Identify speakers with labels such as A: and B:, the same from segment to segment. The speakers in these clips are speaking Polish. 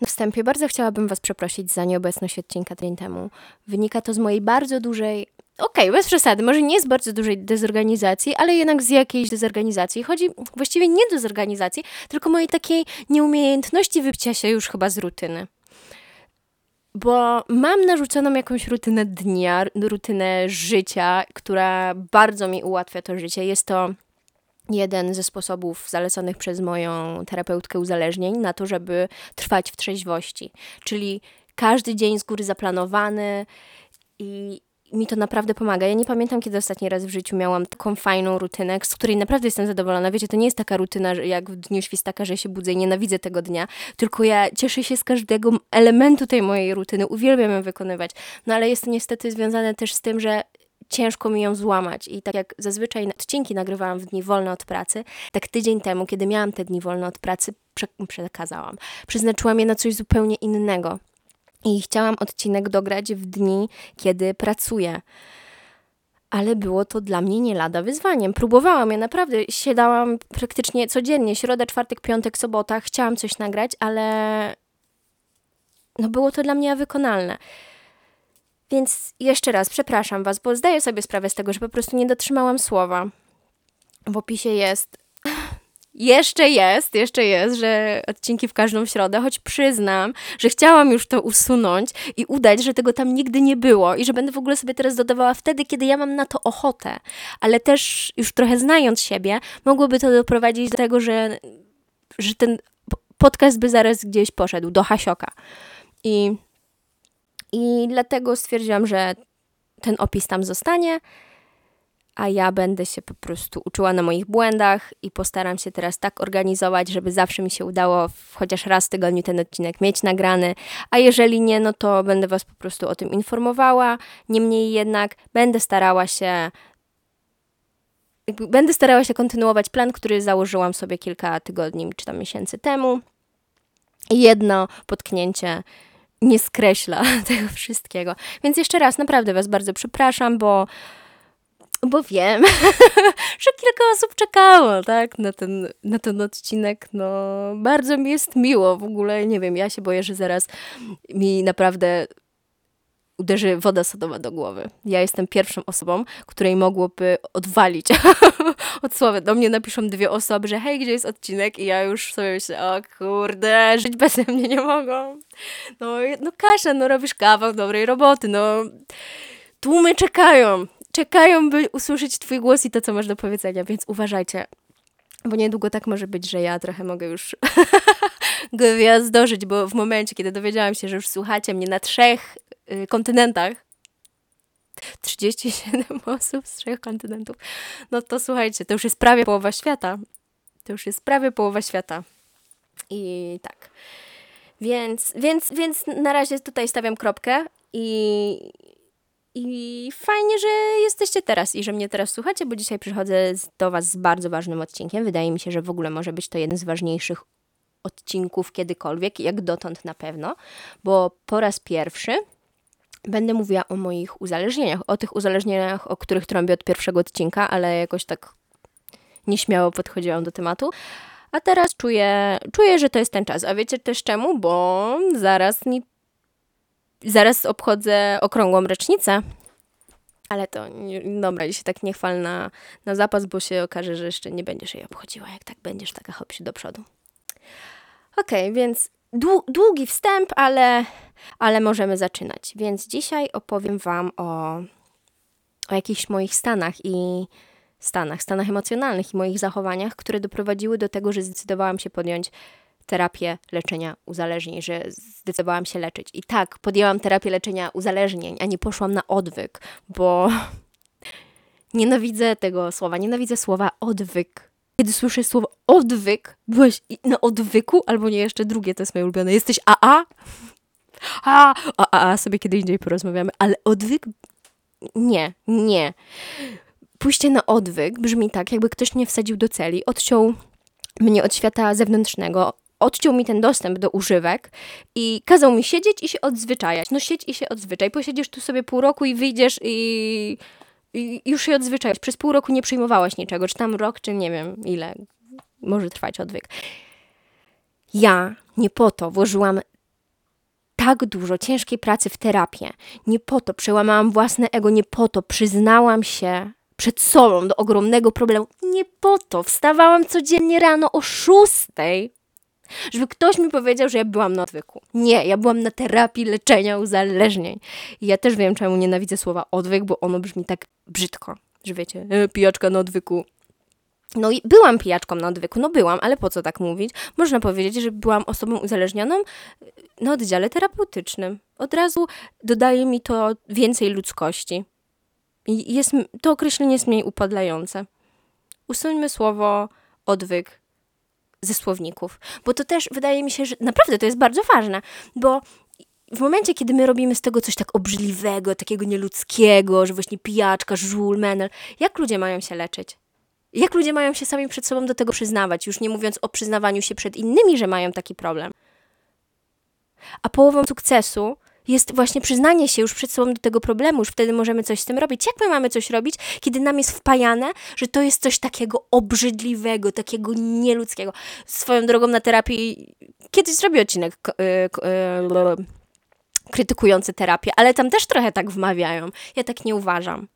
A: Na wstępie bardzo chciałabym Was przeprosić za nieobecność odcinka tydzień temu. Wynika to z mojej bardzo dużej okej, okay, bez przesady, może nie z bardzo dużej dezorganizacji, ale jednak z jakiejś dezorganizacji. Chodzi właściwie nie dezorganizacji, tylko mojej takiej nieumiejętności wypcia się już chyba z rutyny. Bo mam narzuconą jakąś rutynę dnia, rutynę życia, która bardzo mi ułatwia to życie. Jest to jeden ze sposobów zaleconych przez moją terapeutkę uzależnień na to, żeby trwać w trzeźwości. Czyli każdy dzień z góry zaplanowany i mi to naprawdę pomaga. Ja nie pamiętam, kiedy ostatni raz w życiu miałam taką fajną rutynę, z której naprawdę jestem zadowolona. Wiecie, to nie jest taka rutyna, jak w dniu świstaka, że się budzę i nienawidzę tego dnia, tylko ja cieszę się z każdego elementu tej mojej rutyny, uwielbiam ją wykonywać. No ale jest to niestety związane też z tym, że ciężko mi ją złamać. I tak jak zazwyczaj odcinki nagrywałam w dni wolne od pracy, tak tydzień temu, kiedy miałam te dni wolne od pracy, przekazałam. Przeznaczyłam je na coś zupełnie innego. I chciałam odcinek dograć w dni, kiedy pracuję. Ale było to dla mnie nie lada wyzwaniem. Próbowałam, ja naprawdę siadałam praktycznie codziennie, środa, czwartek, piątek, sobota, chciałam coś nagrać, ale no było to dla mnie wykonalne. Więc jeszcze raz przepraszam Was, bo zdaję sobie sprawę z tego, że po prostu nie dotrzymałam słowa. W opisie jest jeszcze jest, jeszcze jest, że odcinki w każdą środę, choć przyznam, że chciałam już to usunąć i udać, że tego tam nigdy nie było i że będę w ogóle sobie teraz dodawała wtedy, kiedy ja mam na to ochotę. Ale też już trochę znając siebie, mogłoby to doprowadzić do tego, że, że ten podcast by zaraz gdzieś poszedł do Hasioka. I, I dlatego stwierdziłam, że ten opis tam zostanie a ja będę się po prostu uczyła na moich błędach i postaram się teraz tak organizować, żeby zawsze mi się udało chociaż raz w tygodniu ten odcinek mieć nagrany, a jeżeli nie, no to będę Was po prostu o tym informowała. Niemniej jednak będę starała się będę starała się kontynuować plan, który założyłam sobie kilka tygodni czy tam miesięcy temu. Jedno potknięcie nie skreśla tego wszystkiego. Więc jeszcze raz naprawdę Was bardzo przepraszam, bo bo wiem, że kilka osób czekało, tak, na ten, na ten odcinek. No, bardzo mi jest miło w ogóle. Nie wiem, ja się boję, że zaraz mi naprawdę uderzy woda sodowa do głowy. Ja jestem pierwszą osobą, której mogłoby odwalić od słowa. Do mnie napiszą dwie osoby, że hej, gdzie jest odcinek? I ja już sobie myślę, o kurde, żyć bez mnie nie mogą. No, no Kasia, no robisz kawał dobrej roboty, no tłumy czekają czekają, by usłyszeć Twój głos i to, co masz do powiedzenia, więc uważajcie. Bo niedługo tak może być, że ja trochę mogę już gwiazdożyć, bo w momencie, kiedy dowiedziałam się, że już słuchacie mnie na trzech kontynentach, 37 osób z trzech kontynentów, no to słuchajcie, to już jest prawie połowa świata. To już jest prawie połowa świata. I tak. Więc, więc, więc na razie tutaj stawiam kropkę i, i fajnie, że jesteście teraz i że mnie teraz słuchacie, bo dzisiaj przychodzę do Was z bardzo ważnym odcinkiem. Wydaje mi się, że w ogóle może być to jeden z ważniejszych odcinków kiedykolwiek, jak dotąd na pewno, bo po raz pierwszy będę mówiła o moich uzależnieniach, o tych uzależnieniach, o których trąbię od pierwszego odcinka, ale jakoś tak nieśmiało podchodziłam do tematu. A teraz czuję, czuję, że to jest ten czas. A wiecie też czemu? Bo zaraz mi Zaraz obchodzę okrągłą rocznicę. Ale to dobra, się tak nie chwal na, na zapas, bo się okaże, że jeszcze nie będziesz jej obchodziła. Jak tak będziesz, taka hopsi do przodu. Okej, okay, więc długi wstęp, ale, ale możemy zaczynać. Więc dzisiaj opowiem Wam o, o jakichś moich stanach i stanach, stanach emocjonalnych i moich zachowaniach, które doprowadziły do tego, że zdecydowałam się podjąć terapię leczenia uzależnień, że zdecydowałam się leczyć. I tak, podjęłam terapię leczenia uzależnień, a nie poszłam na odwyk, bo nienawidzę tego słowa, nienawidzę słowa odwyk. Kiedy słyszę słowo odwyk, byłeś na odwyku, albo nie, jeszcze drugie, to jest moje ulubione, jesteś AA? A, a, a sobie kiedy indziej porozmawiamy, ale odwyk? Nie, nie. Pójście na odwyk brzmi tak, jakby ktoś mnie wsadził do celi, odciął mnie od świata zewnętrznego, odciął mi ten dostęp do używek i kazał mi siedzieć i się odzwyczajać. No siedź i się odzwyczaj. Posiedzisz tu sobie pół roku i wyjdziesz i już się odzwyczajać. Przez pół roku nie przyjmowałaś niczego, czy tam rok, czy nie wiem ile może trwać odwyk. Ja nie po to włożyłam tak dużo ciężkiej pracy w terapię. Nie po to przełamałam własne ego, nie po to przyznałam się przed sobą do ogromnego problemu. Nie po to wstawałam codziennie rano o szóstej, żeby ktoś mi powiedział, że ja byłam na odwyku. Nie, ja byłam na terapii leczenia uzależnień. I ja też wiem, czemu nienawidzę słowa odwyk, bo ono brzmi tak brzydko, że wiecie, e, pijaczka na odwyku. No i byłam pijaczką na odwyku, no byłam, ale po co tak mówić? Można powiedzieć, że byłam osobą uzależnioną na oddziale terapeutycznym. Od razu dodaje mi to więcej ludzkości. I jest, to określenie jest mniej upadlające. Usuńmy słowo odwyk ze słowników, bo to też wydaje mi się, że naprawdę to jest bardzo ważne, bo w momencie, kiedy my robimy z tego coś tak obrzydliwego, takiego nieludzkiego, że właśnie pijaczka, żul, menel, jak ludzie mają się leczyć? Jak ludzie mają się sami przed sobą do tego przyznawać, już nie mówiąc o przyznawaniu się przed innymi, że mają taki problem? A połową sukcesu jest właśnie przyznanie się już przed sobą do tego problemu, już wtedy możemy coś z tym robić. Jak my mamy coś robić, kiedy nam jest wpajane, że to jest coś takiego obrzydliwego, takiego nieludzkiego. Swoją drogą na terapii kiedyś zrobię odcinek y, y, krytykujący terapię, ale tam też trochę tak wmawiają. Ja tak nie uważam.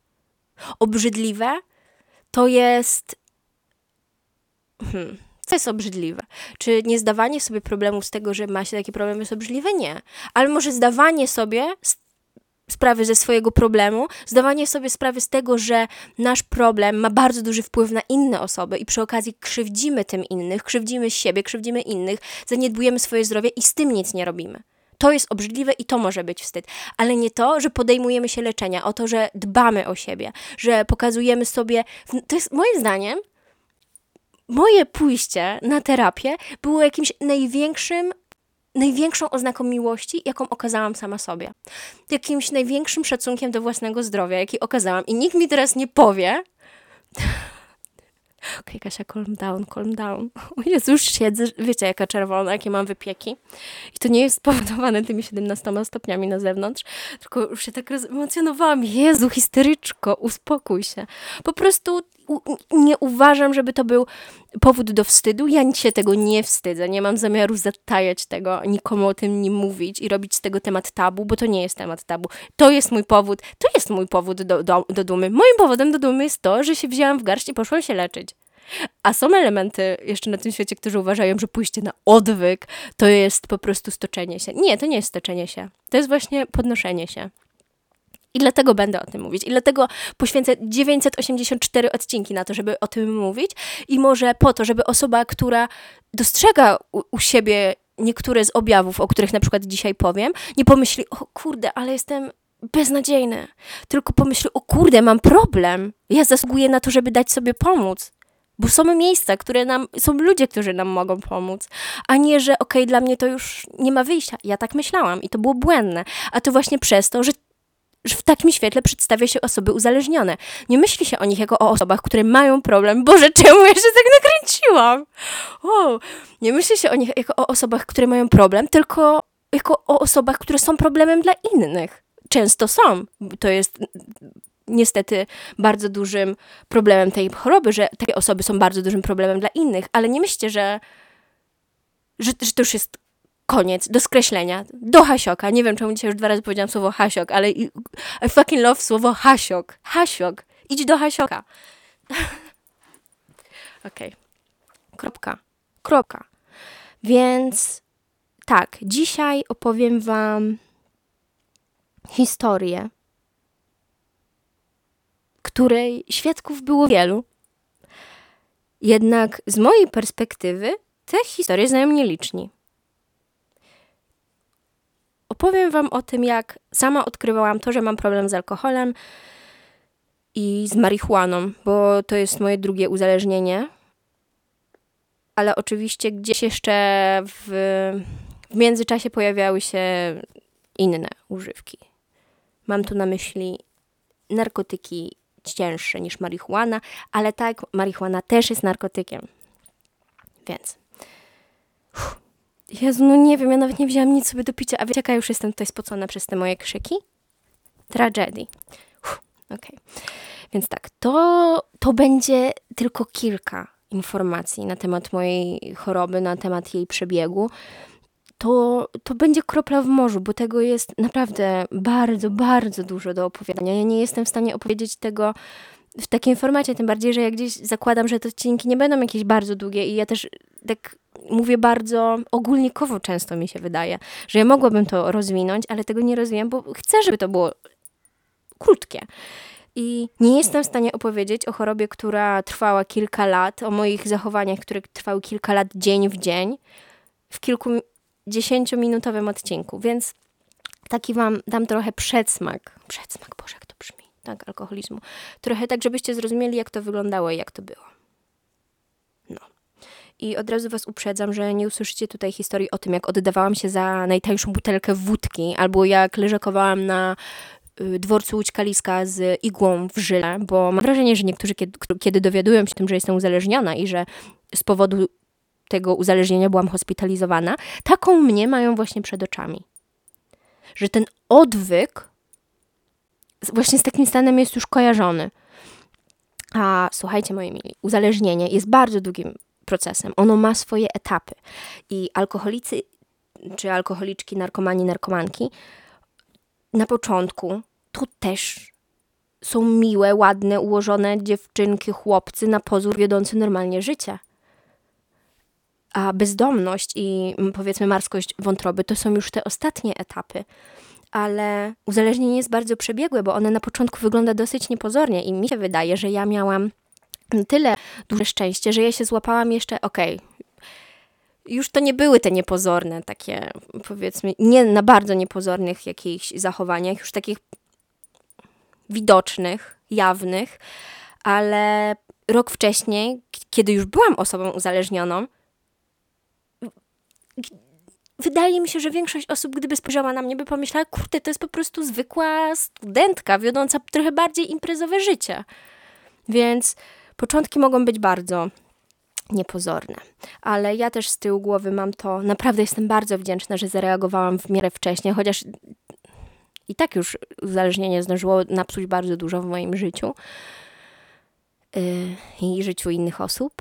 A: Obrzydliwe to jest. Hmm co jest obrzydliwe? Czy nie zdawanie sobie problemów z tego, że ma się taki problem jest obrzydliwe? Nie. Ale może zdawanie sobie sprawy ze swojego problemu, zdawanie sobie sprawy z tego, że nasz problem ma bardzo duży wpływ na inne osoby i przy okazji krzywdzimy tym innych, krzywdzimy siebie, krzywdzimy innych, zaniedbujemy swoje zdrowie i z tym nic nie robimy. To jest obrzydliwe i to może być wstyd, ale nie to, że podejmujemy się leczenia, o to, że dbamy o siebie, że pokazujemy sobie. To jest moim zdaniem moje pójście na terapię było jakimś największym największą oznaką miłości, jaką okazałam sama sobie. Jakimś największym szacunkiem do własnego zdrowia, jaki okazałam. I nikt mi teraz nie powie. Okej, okay, Kasia, calm down, calm down. O Jezu, już siedzę, wiecie, jaka czerwona, jakie mam wypieki. I to nie jest spowodowane tymi 17 stopniami na zewnątrz, tylko już się tak rozemocjonowałam. Jezu, histeryczko, uspokój się. Po prostu nie uważam, żeby to był powód do wstydu. Ja się tego nie wstydzę. Nie mam zamiaru zatajać tego, nikomu o tym nie mówić i robić z tego temat tabu, bo to nie jest temat tabu. To jest mój powód, to jest mój powód do, do, do dumy. Moim powodem do dumy jest to, że się wzięłam w garść i poszłam się leczyć. A są elementy jeszcze na tym świecie, którzy uważają, że pójście na odwyk to jest po prostu stoczenie się. Nie, to nie jest stoczenie się. To jest właśnie podnoszenie się. I dlatego będę o tym mówić. I dlatego poświęcę 984 odcinki na to, żeby o tym mówić. I może po to, żeby osoba, która dostrzega u, u siebie niektóre z objawów, o których na przykład dzisiaj powiem, nie pomyśli, o kurde, ale jestem beznadziejny. Tylko pomyśli, o kurde, mam problem. Ja zasługuję na to, żeby dać sobie pomóc. Bo są miejsca, które nam, są ludzie, którzy nam mogą pomóc, a nie, że okej, okay, dla mnie to już nie ma wyjścia. Ja tak myślałam i to było błędne. A to właśnie przez to, że że w takim świetle przedstawia się osoby uzależnione. Nie myśli się o nich jako o osobach, które mają problem. Boże, czemu ja się tak nakręciłam? O, nie myśli się o nich jako o osobach, które mają problem, tylko jako o osobach, które są problemem dla innych. Często są. To jest niestety bardzo dużym problemem tej choroby, że takie osoby są bardzo dużym problemem dla innych, ale nie myślcie, że, że, że to już jest koniec, do skreślenia, do Hasioka. Nie wiem, czemu dzisiaj już dwa razy powiedziałam słowo Hasiok, ale I fucking love słowo Hasiok. Hasiok. Idź do Hasioka. Okej. Okay. Kropka. Kropka. Więc tak, dzisiaj opowiem Wam historię, której świadków było wielu. Jednak z mojej perspektywy te historie znają nieliczni opowiem Wam o tym, jak sama odkrywałam to, że mam problem z alkoholem i z marihuaną, bo to jest moje drugie uzależnienie. Ale oczywiście gdzieś jeszcze w, w międzyczasie pojawiały się inne używki. Mam tu na myśli narkotyki cięższe niż marihuana, ale tak, marihuana też jest narkotykiem. Więc. Uff, Jezu, no nie wiem, ja nawet nie wzięłam nic sobie do picia, a wiecie, jaka już jestem tutaj spocona przez te moje krzyki? Tragedii. Okej. Okay. Więc tak, to, to będzie tylko kilka informacji na temat mojej choroby, na temat jej przebiegu. to, to będzie kropla w morzu, bo tego jest naprawdę bardzo, bardzo dużo do opowiadania. Ja nie jestem w stanie opowiedzieć tego w takim formacie, tym bardziej, że ja gdzieś zakładam, że te odcinki nie będą jakieś bardzo długie i ja też tak mówię bardzo ogólnikowo często mi się wydaje, że ja mogłabym to rozwinąć, ale tego nie rozwijam, bo chcę, żeby to było krótkie. I nie jestem w stanie opowiedzieć o chorobie, która trwała kilka lat, o moich zachowaniach, które trwały kilka lat dzień w dzień, w kilku dziesięciominutowym odcinku, więc taki wam dam trochę przedsmak. Przedsmak, Boże, jak to brzmi, tak, alkoholizmu. Trochę tak, żebyście zrozumieli, jak to wyglądało i jak to było. I od razu was uprzedzam, że nie usłyszycie tutaj historii o tym, jak oddawałam się za najtańszą butelkę wódki, albo jak leżakowałam na y, dworcu Łódź Kaliska z igłą w żyle, bo mam wrażenie, że niektórzy, kiedy, kiedy dowiadują się tym, że jestem uzależniona i że z powodu tego uzależnienia byłam hospitalizowana, taką mnie mają właśnie przed oczami. Że ten odwyk właśnie z takim stanem jest już kojarzony. A słuchajcie, moi mili, uzależnienie jest bardzo długim procesem. Ono ma swoje etapy. I alkoholicy, czy alkoholiczki, narkomani, narkomanki, na początku to też są miłe, ładne, ułożone dziewczynki, chłopcy na pozór wiodący normalnie życie. A bezdomność i mm, powiedzmy marskość wątroby to są już te ostatnie etapy. Ale uzależnienie jest bardzo przebiegłe, bo one na początku wygląda dosyć niepozornie i mi się wydaje, że ja miałam tyle duże szczęście, że ja się złapałam jeszcze, okej, okay, już to nie były te niepozorne, takie powiedzmy, nie na bardzo niepozornych jakichś zachowaniach, już takich widocznych, jawnych, ale rok wcześniej, kiedy już byłam osobą uzależnioną, wydaje mi się, że większość osób, gdyby spojrzała na mnie, by pomyślała, kurde, to jest po prostu zwykła studentka, wiodąca trochę bardziej imprezowe życie. Więc początki mogą być bardzo niepozorne. Ale ja też z tyłu głowy mam to, naprawdę jestem bardzo wdzięczna, że zareagowałam w miarę wcześnie, chociaż i tak już uzależnienie zdążyło napsuć bardzo dużo w moim życiu yy, i życiu innych osób.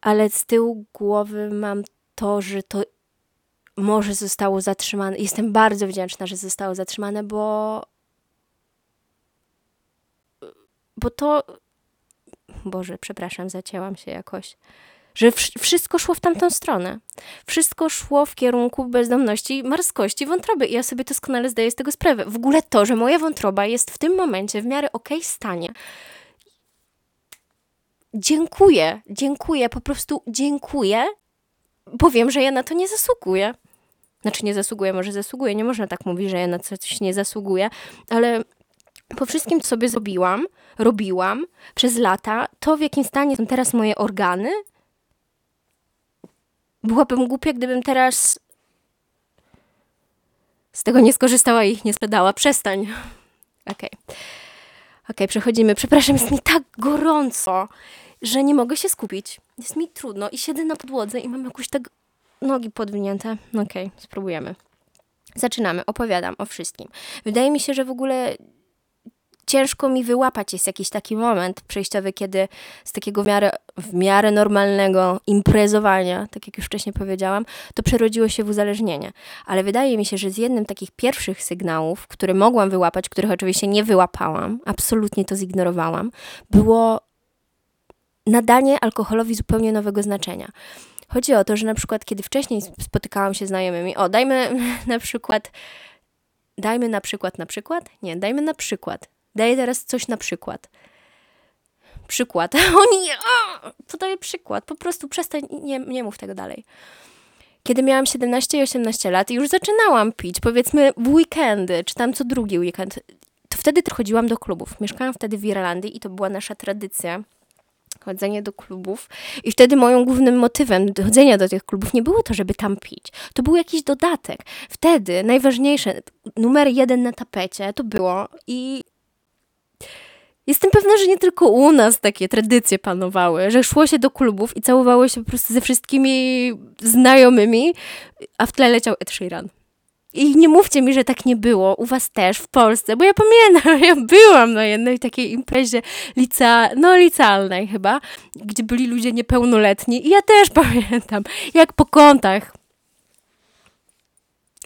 A: Ale z tyłu głowy mam to, że to może zostało zatrzymane. Jestem bardzo wdzięczna, że zostało zatrzymane, bo. Bo to. Boże, przepraszam, zacięłam się jakoś. Że wszystko szło w tamtą stronę. Wszystko szło w kierunku bezdomności, marskości wątroby. I ja sobie doskonale zdaję z tego sprawę. W ogóle to, że moja wątroba jest w tym momencie w miarę okej okay stanie. Dziękuję, dziękuję, po prostu dziękuję bo wiem, że ja na to nie zasługuję. Znaczy nie zasługuję, może zasługuję, nie można tak mówić, że ja na coś nie zasługuję, ale po wszystkim, co sobie zrobiłam, robiłam przez lata, to w jakim stanie są teraz moje organy, byłabym głupia, gdybym teraz z tego nie skorzystała i ich nie sprzedała. Przestań. Okej. Okay. Okay, przechodzimy. Przepraszam, jest mi tak gorąco że nie mogę się skupić. Jest mi trudno i siedzę na podłodze i mam jakoś tak nogi podwinięte. Okej, okay, spróbujemy. Zaczynamy, opowiadam o wszystkim. Wydaje mi się, że w ogóle ciężko mi wyłapać jest jakiś taki moment przejściowy, kiedy z takiego w miarę, w miarę normalnego imprezowania, tak jak już wcześniej powiedziałam, to przerodziło się w uzależnienie. Ale wydaje mi się, że z jednym takich pierwszych sygnałów, które mogłam wyłapać, których oczywiście nie wyłapałam, absolutnie to zignorowałam, było nadanie alkoholowi zupełnie nowego znaczenia. Chodzi o to, że na przykład, kiedy wcześniej spotykałam się z znajomymi, o, dajmy na przykład, dajmy na przykład, na przykład? Nie, dajmy na przykład. Daję teraz coś na przykład. Przykład. Oni nie, o, podaję przykład. Po prostu przestań, nie, nie mów tego dalej. Kiedy miałam 17 i 18 lat i już zaczynałam pić, powiedzmy w weekendy, czy tam co drugi weekend, to wtedy chodziłam do klubów. Mieszkałam wtedy w Irlandii i to była nasza tradycja chodzenie do klubów. I wtedy moją głównym motywem chodzenia do tych klubów nie było to, żeby tam pić. To był jakiś dodatek. Wtedy najważniejsze, numer jeden na tapecie to było i Jestem pewna, że nie tylko u nas takie tradycje panowały, że szło się do klubów i całowało się po prostu ze wszystkimi znajomymi, a w tle leciał Ed Sheeran. I nie mówcie mi, że tak nie było. U was też w Polsce, bo ja pamiętam, ja byłam na jednej takiej imprezie lica, no licealnej chyba, gdzie byli ludzie niepełnoletni i ja też pamiętam, jak po kątach.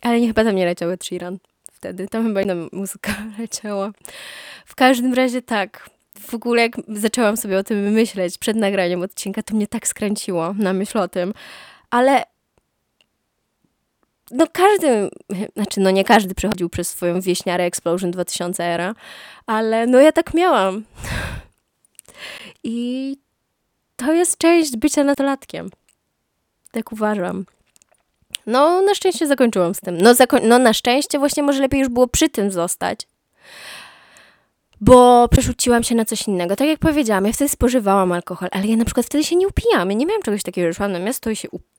A: Ale nie chyba tam nie leciały Sheeran wtedy. Tam chyba inna muzyka leciała. W każdym razie tak. W ogóle jak zaczęłam sobie o tym myśleć przed nagraniem odcinka, to mnie tak skręciło na myśl o tym. Ale no każdy, znaczy no nie każdy przechodził przez swoją wieśniarę Explosion 2000 era, ale no ja tak miałam. I to jest część bycia nastolatkiem. Tak uważam. No, na szczęście zakończyłam z tym. No, zako- no, na szczęście właśnie może lepiej już było przy tym zostać. Bo przerzuciłam się na coś innego. Tak jak powiedziałam, ja wtedy spożywałam alkohol, ale ja na przykład wtedy się nie upijam. Ja nie miałam czegoś takiego, że szłam na miasto i się upijam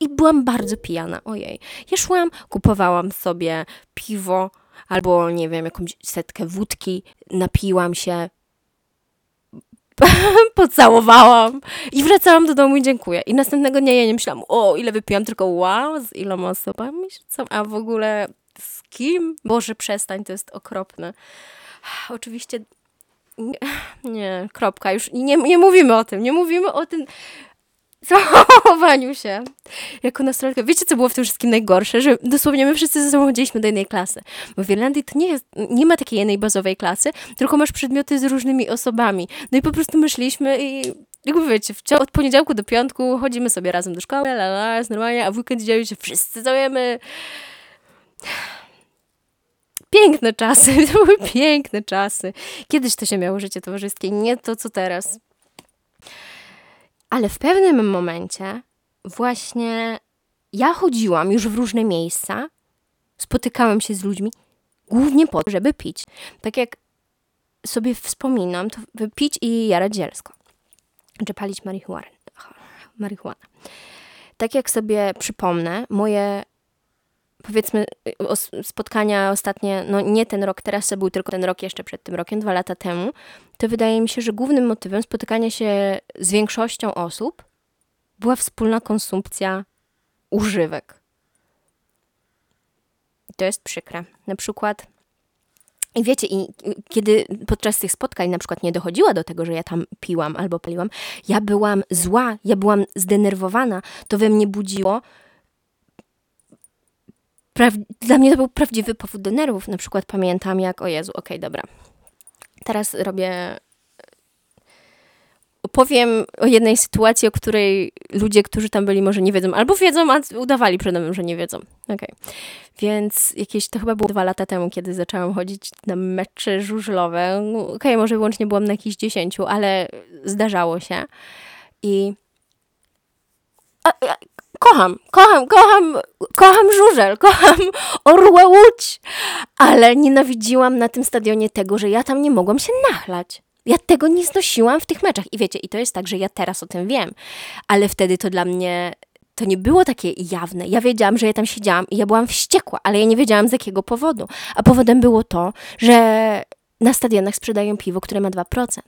A: i byłam bardzo pijana, ojej. Ja szłam, kupowałam sobie piwo albo, nie wiem, jakąś setkę wódki, napiłam się, pocałowałam i wracałam do domu i dziękuję. I następnego dnia ja nie myślałam, o, ile wypiłam, tylko wow, z iloma osobami, a w ogóle z kim? Boże, przestań, to jest okropne. Oczywiście nie, nie, kropka, już nie, nie mówimy o tym, nie mówimy o tym, zachowaniu się jako nastolatka. Wiecie, co było w tym wszystkim najgorsze? Że dosłownie my wszyscy ze sobą chodziliśmy do jednej klasy. Bo w Irlandii to nie, jest, nie ma takiej jednej bazowej klasy, tylko masz przedmioty z różnymi osobami. No i po prostu myśleliśmy i jakby wiecie, od poniedziałku do piątku chodzimy sobie razem do szkoły, la, la, jest normalnie, a w weekend dzieje się wszyscy całujemy. Piękne czasy, to były piękne czasy. Kiedyś to się miało życie towarzyskie, nie to co teraz. Ale w pewnym momencie właśnie ja chodziłam już w różne miejsca, spotykałam się z ludźmi, głównie po to, żeby pić. Tak jak sobie wspominam, to pić i jarać zielsko. Czy palić marihuanę. marihuanę. Tak jak sobie przypomnę, moje powiedzmy spotkania ostatnie, no nie ten rok, teraz to był tylko ten rok jeszcze przed tym rokiem, dwa lata temu, to wydaje mi się, że głównym motywem spotykania się z większością osób była wspólna konsumpcja używek. I to jest przykre. Na przykład i wiecie, i kiedy podczas tych spotkań na przykład nie dochodziła do tego, że ja tam piłam albo paliłam, ja byłam zła, ja byłam zdenerwowana, to we mnie budziło dla mnie to był prawdziwy powód do nerwów. Na przykład pamiętam jak, o Jezu, okej, okay, dobra. Teraz robię... Opowiem o jednej sytuacji, o której ludzie, którzy tam byli, może nie wiedzą, albo wiedzą, a udawali przede mną, że nie wiedzą. Okay. Więc jakieś, to chyba było dwa lata temu, kiedy zaczęłam chodzić na mecze żużlowe. Okej, okay, może wyłącznie byłam na jakichś dziesięciu, ale zdarzało się. I kocham, kocham, kocham, kocham żużel, kocham orłę łódź, ale nienawidziłam na tym stadionie tego, że ja tam nie mogłam się nachlać. Ja tego nie znosiłam w tych meczach. I wiecie, i to jest tak, że ja teraz o tym wiem, ale wtedy to dla mnie to nie było takie jawne. Ja wiedziałam, że ja tam siedziałam i ja byłam wściekła, ale ja nie wiedziałam z jakiego powodu. A powodem było to, że na stadionach sprzedają piwo, które ma 2%.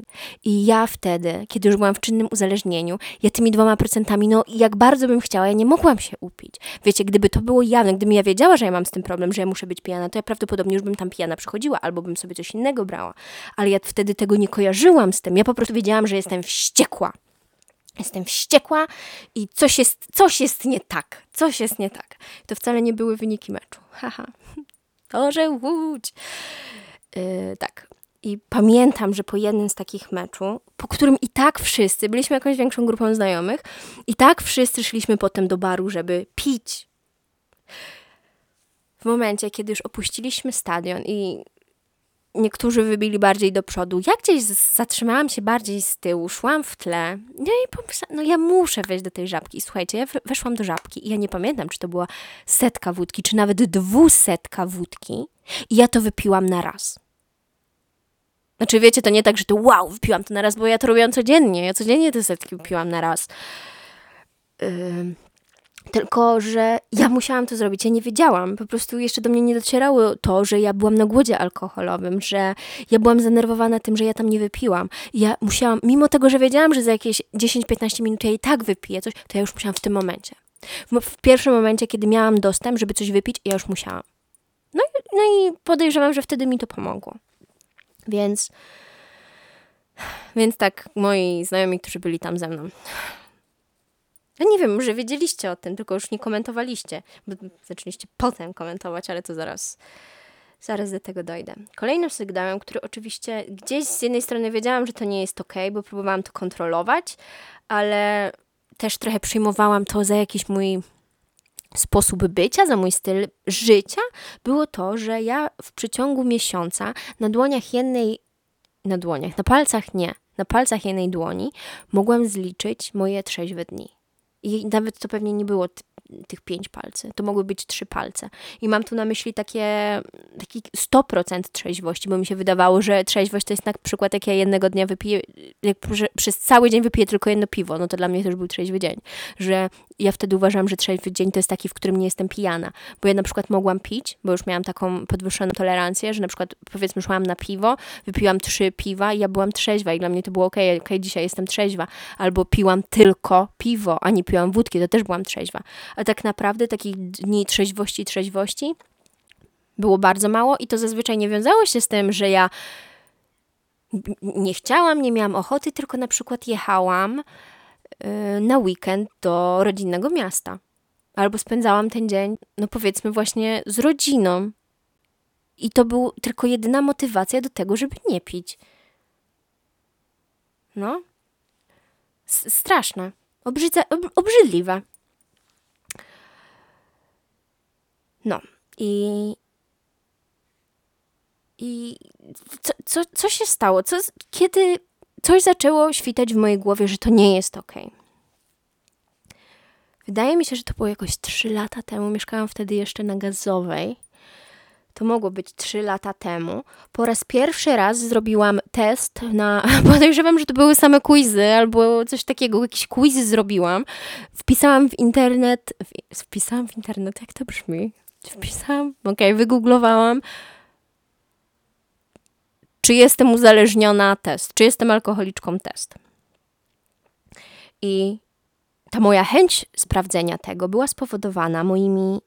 A: I ja wtedy, kiedy już byłam w czynnym uzależnieniu, ja tymi dwoma procentami, no jak bardzo bym chciała, ja nie mogłam się upić. Wiecie, gdyby to było jawne, gdybym ja wiedziała, że ja mam z tym problem, że ja muszę być pijana, to ja prawdopodobnie już bym tam pijana przychodziła, albo bym sobie coś innego brała. Ale ja wtedy tego nie kojarzyłam z tym. Ja po prostu wiedziałam, że jestem wściekła. Jestem wściekła i coś jest, coś jest nie tak. Coś jest nie tak. To wcale nie były wyniki meczu. Haha. To, że Łódź. Yy, tak. I pamiętam, że po jednym z takich meczu, po którym i tak wszyscy, byliśmy jakąś większą grupą znajomych, i tak wszyscy szliśmy potem do baru, żeby pić. W momencie, kiedy już opuściliśmy stadion i niektórzy wybili bardziej do przodu, ja gdzieś zatrzymałam się bardziej z tyłu, szłam w tle. No i pomyślałam, no ja muszę wejść do tej żabki. I słuchajcie, ja weszłam do żabki i ja nie pamiętam, czy to była setka wódki, czy nawet dwusetka wódki. I ja to wypiłam na raz. Znaczy, wiecie, to nie tak, że to wow, wypiłam to na raz, bo ja to robiłam codziennie. Ja codziennie te setki wypiłam na raz. Yy, tylko, że ja musiałam to zrobić. Ja nie wiedziałam. Po prostu jeszcze do mnie nie docierało to, że ja byłam na głodzie alkoholowym, że ja byłam zanerwowana tym, że ja tam nie wypiłam. Ja musiałam, mimo tego, że wiedziałam, że za jakieś 10-15 minut ja i tak wypiję coś, to ja już musiałam w tym momencie. W, w pierwszym momencie, kiedy miałam dostęp, żeby coś wypić, ja już musiałam. No i, no i podejrzewam, że wtedy mi to pomogło. Więc, więc tak, moi znajomi, którzy byli tam ze mną, No nie wiem, może wiedzieliście o tym, tylko już nie komentowaliście. Bo zaczęliście potem komentować, ale to zaraz, zaraz do tego dojdę. Kolejnym sygnałem, który oczywiście gdzieś z jednej strony wiedziałam, że to nie jest ok, bo próbowałam to kontrolować, ale też trochę przyjmowałam to za jakiś mój sposób bycia, za mój styl życia, było to, że ja w przeciągu miesiąca na dłoniach jednej, na dłoniach, na palcach nie, na palcach jednej dłoni mogłam zliczyć moje trzeźwe dni. I nawet to pewnie nie było tych pięć palcy. To mogły być trzy palce. I mam tu na myśli takie, taki 100% trzeźwości, bo mi się wydawało, że trzeźwość to jest na przykład jak ja jednego dnia wypiję, jak przez cały dzień wypiję tylko jedno piwo, no to dla mnie też był trzeźwy dzień. Że ja wtedy uważam, że trzeźwy dzień to jest taki, w którym nie jestem pijana. Bo ja na przykład mogłam pić, bo już miałam taką podwyższoną tolerancję, że na przykład powiedzmy szłam na piwo, wypiłam trzy piwa i ja byłam trzeźwa i dla mnie to było ok, ok, dzisiaj jestem trzeźwa. Albo piłam tylko piwo, a nie piłam wódki, to też byłam trzeźwa a tak naprawdę takich dni trzeźwości, trzeźwości było bardzo mało i to zazwyczaj nie wiązało się z tym, że ja nie chciałam, nie miałam ochoty, tylko na przykład jechałam na weekend do rodzinnego miasta. Albo spędzałam ten dzień, no powiedzmy, właśnie z rodziną. I to był tylko jedyna motywacja do tego, żeby nie pić. No. S straszne. Obrzydza ob obrzydliwe. No i. I co, co, co się stało? Co, kiedy coś zaczęło świtać w mojej głowie, że to nie jest ok. Wydaje mi się, że to było jakoś 3 lata temu. Mieszkałam wtedy jeszcze na gazowej. To mogło być 3 lata temu. Po raz pierwszy raz zrobiłam test na. Podejrzewam, że to były same quizy albo coś takiego. Jakiś quiz zrobiłam. Wpisałam w internet. Wpisałam w internet, jak to brzmi? wpisałam, okej, okay, wygooglowałam, czy jestem uzależniona, test, czy jestem alkoholiczką, test. I ta moja chęć sprawdzenia tego była spowodowana moimi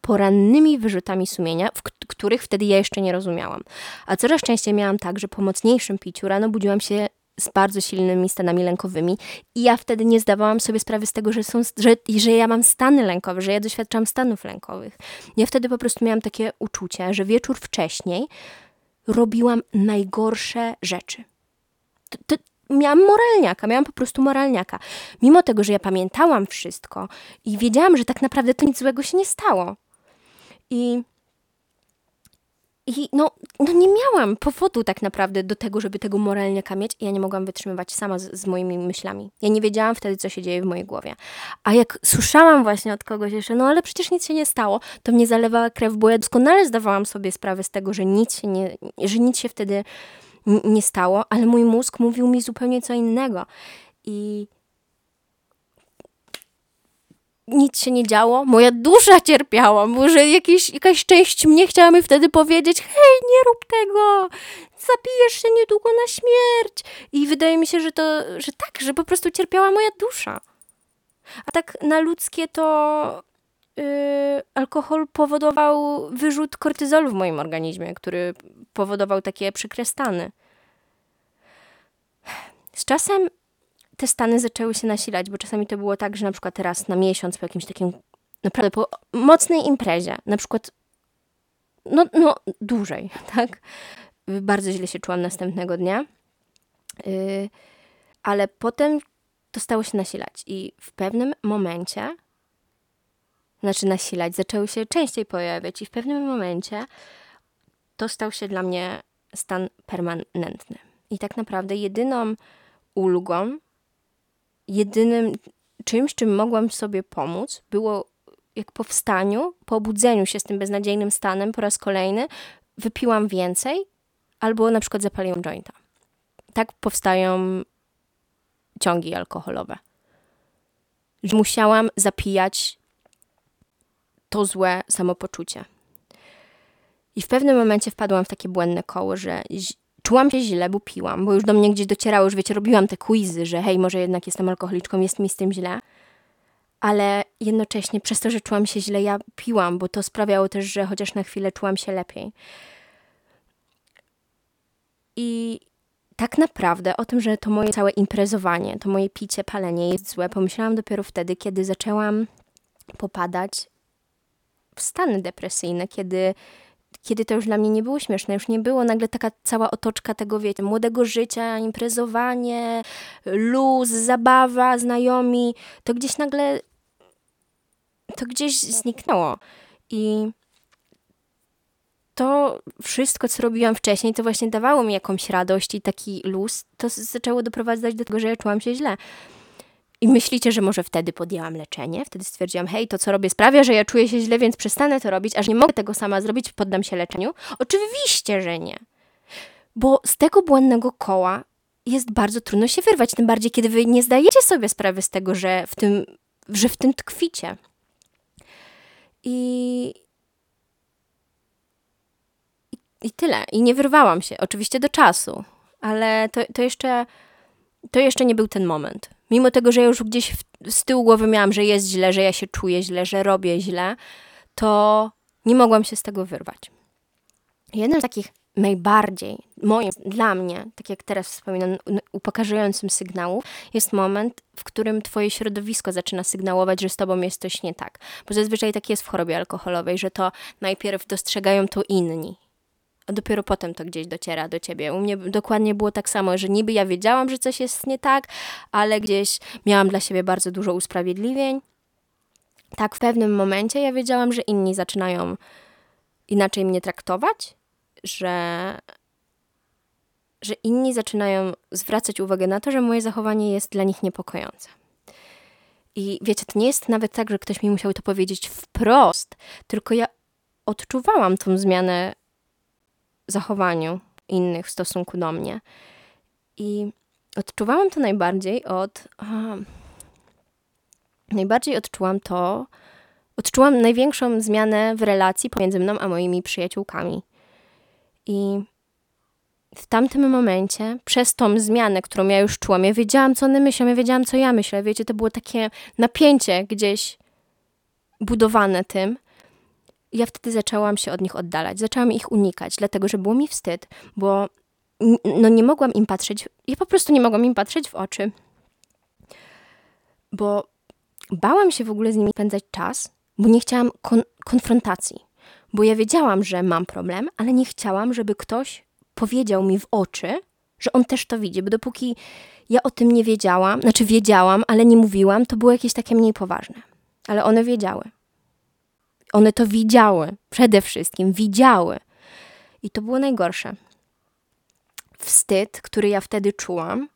A: porannymi wyrzutami sumienia, których wtedy ja jeszcze nie rozumiałam. A coraz częściej miałam tak, że po mocniejszym piciu rano budziłam się z bardzo silnymi stanami lękowymi i ja wtedy nie zdawałam sobie sprawy z tego, że, są, że, że ja mam stany lękowe, że ja doświadczam stanów lękowych. Ja wtedy po prostu miałam takie uczucie, że wieczór wcześniej robiłam najgorsze rzeczy. To, to, miałam moralniaka, miałam po prostu moralniaka. Mimo tego, że ja pamiętałam wszystko i wiedziałam, że tak naprawdę to nic złego się nie stało. I i no, no nie miałam powodu tak naprawdę do tego, żeby tego moralniaka mieć i ja nie mogłam wytrzymywać sama z, z, moimi myślami. Ja nie wiedziałam wtedy, co się dzieje w mojej głowie. A jak słyszałam właśnie od kogoś jeszcze, no ale przecież nic się nie stało, to mnie zalewała krew, bo ja doskonale zdawałam sobie sprawę z tego, że nic się, nie, że nic się wtedy nie stało, ale mój mózg mówił mi zupełnie co innego. I nic się nie działo, moja dusza cierpiała, może jakieś, jakaś część mnie chciała mi wtedy powiedzieć, hej, nie rób tego, zabijesz się niedługo na śmierć. I wydaje mi się, że to, że tak, że po prostu cierpiała moja dusza. A tak na ludzkie to yy, alkohol powodował wyrzut kortyzolu w moim organizmie, który powodował takie przykre stany. Z czasem te stany zaczęły się nasilać, bo czasami to było tak, że na przykład teraz na miesiąc po jakimś takim naprawdę po mocnej imprezie, na przykład no, no dłużej, tak? Bardzo źle się czułam następnego dnia, yy, ale potem to stało się nasilać i w pewnym momencie, znaczy nasilać, zaczęły się częściej pojawiać i w pewnym momencie to stał się dla mnie stan permanentny. I tak naprawdę jedyną ulgą, jedynym czymś, czym mogłam sobie pomóc, było jak po wstaniu, po obudzeniu się z tym beznadziejnym stanem po raz kolejny, wypiłam więcej albo na przykład zapaliłam jointa. Tak powstają ciągi alkoholowe. Że musiałam zapijać to złe samopoczucie. I w pewnym momencie wpadłam w takie błędne koło, że czułam się źle, bo piłam, bo już do mnie gdzieś docierało, już wiecie, robiłam te quizy, że hej, może jednak jestem alkoholiczką, jest mi z tym źle. Ale jednocześnie przez to, że czułam się źle, ja piłam, bo to sprawiało też, że chociaż na chwilę czułam się lepiej. I tak naprawdę o tym, że to moje całe imprezowanie, to moje picie, palenie jest złe, pomyślałam dopiero wtedy, kiedy zaczęłam popadać w stany depresyjne, kiedy, kiedy to już dla mnie nie było śmieszne, już nie było nagle taka cała otoczka tego, wiecie, młodego życia, imprezowanie, luz, zabawa, znajomi, to gdzieś nagle to gdzieś zniknęło. I to wszystko, co robiłam wcześniej, to właśnie dawało mi jakąś radość i taki luz. To zaczęło doprowadzać do tego, że ja czułam się źle. I myślicie, że może wtedy podjęłam leczenie? Wtedy stwierdziłam, hej, to co robię sprawia, że ja czuję się źle, więc przestanę to robić, aż nie mogę tego sama zrobić, poddam się leczeniu? Oczywiście, że nie. Bo z tego błędnego koła jest bardzo trudno się wyrwać, tym bardziej, kiedy wy nie zdajecie sobie sprawy z tego, że w tym, że w tym tkwicie. I, i tyle. I nie wyrwałam się, oczywiście do czasu, ale to, to, jeszcze, to jeszcze nie był ten moment. Mimo tego, że ja już gdzieś w, z tyłu głowy miałam, że jest źle, że ja się czuję źle, że robię źle, to nie mogłam się z tego wyrwać. Jednym z takich najbardziej, moim, dla mnie, tak jak teraz wspominam, upokarzającym sygnału, jest moment, w którym twoje środowisko zaczyna sygnałować, że z tobą jest coś nie tak. Bo zazwyczaj tak jest w chorobie alkoholowej, że to najpierw dostrzegają to inni a dopiero potem to gdzieś dociera do ciebie. U mnie dokładnie było tak samo, że niby ja wiedziałam, że coś jest nie tak, ale gdzieś miałam dla siebie bardzo dużo usprawiedliwień. Tak, w pewnym momencie ja wiedziałam, że inni zaczynają inaczej mnie traktować, że, że inni zaczynają zwracać uwagę na to, że moje zachowanie jest dla nich niepokojące. I wiecie, to nie jest nawet tak, że ktoś mi musiał to powiedzieć wprost, tylko ja odczuwałam tą zmianę zachowaniu innych w stosunku do mnie. I odczuwałam to najbardziej od. Najbardziej odczułam to. Odczułam największą zmianę w relacji pomiędzy mną a moimi przyjaciółkami. I w tamtym momencie, przez tą zmianę, którą ja już czułam, ja wiedziałam, co one myślą, ja wiedziałam, co ja myślę. Wiecie, to było takie napięcie gdzieś budowane tym, ja wtedy zaczęłam się od nich oddalać, zaczęłam ich unikać, dlatego że było mi wstyd, bo no nie mogłam im patrzeć, ja po prostu nie mogłam im patrzeć w oczy, bo bałam się w ogóle z nimi spędzać czas, bo nie chciałam kon konfrontacji, bo ja wiedziałam, że mam problem, ale nie chciałam, żeby ktoś powiedział mi w oczy, że on też to widzi, bo dopóki ja o tym nie wiedziałam, znaczy wiedziałam, ale nie mówiłam, to było jakieś takie mniej poważne. Ale one wiedziały. One to widziały, przede wszystkim widziały. I to było najgorsze. Wstyd, który ja wtedy czułam,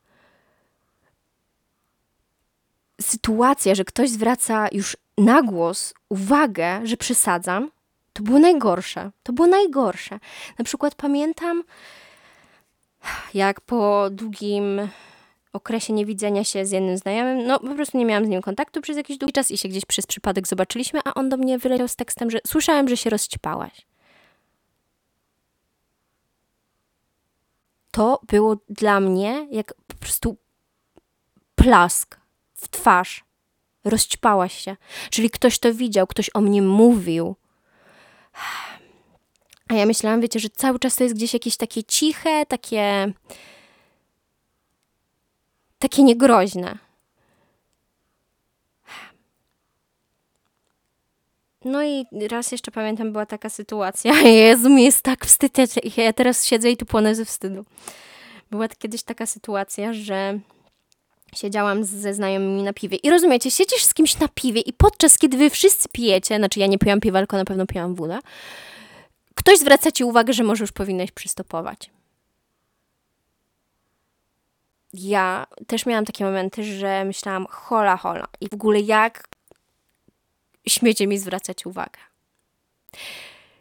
A: sytuacja, że ktoś zwraca już na głos uwagę, że przesadzam, to było najgorsze. To było najgorsze. Na przykład pamiętam, jak po długim okresie niewidzenia się z jednym znajomym, no po prostu nie miałam z nim kontaktu przez jakiś długi czas i się gdzieś przez przypadek zobaczyliśmy, a on do mnie wyleciał z tekstem, że słyszałem, że się rozćpałaś. To było dla mnie jak po prostu plask w twarz. Rozćpałaś się. Czyli ktoś to widział, ktoś o mnie mówił. A ja myślałam, wiecie, że cały czas to jest gdzieś jakieś takie ciche, takie takie niegroźne. No i raz jeszcze pamiętam, była taka sytuacja. Jezu, mi jest tak wstyd. Ja teraz siedzę i tu płonę ze wstydu. Była kiedyś taka sytuacja, że siedziałam ze znajomymi na piwie. I rozumiecie, siedzisz z kimś na piwie i podczas kiedy wy wszyscy pijecie, znaczy ja nie piłam piwa, tylko na pewno piłam wódę, ktoś zwraca ci uwagę, że może już powinnaś przystopować ja też miałam takie momenty, że myślałam, hola, hola. I w ogóle jak śmiecie mi zwracać uwagę.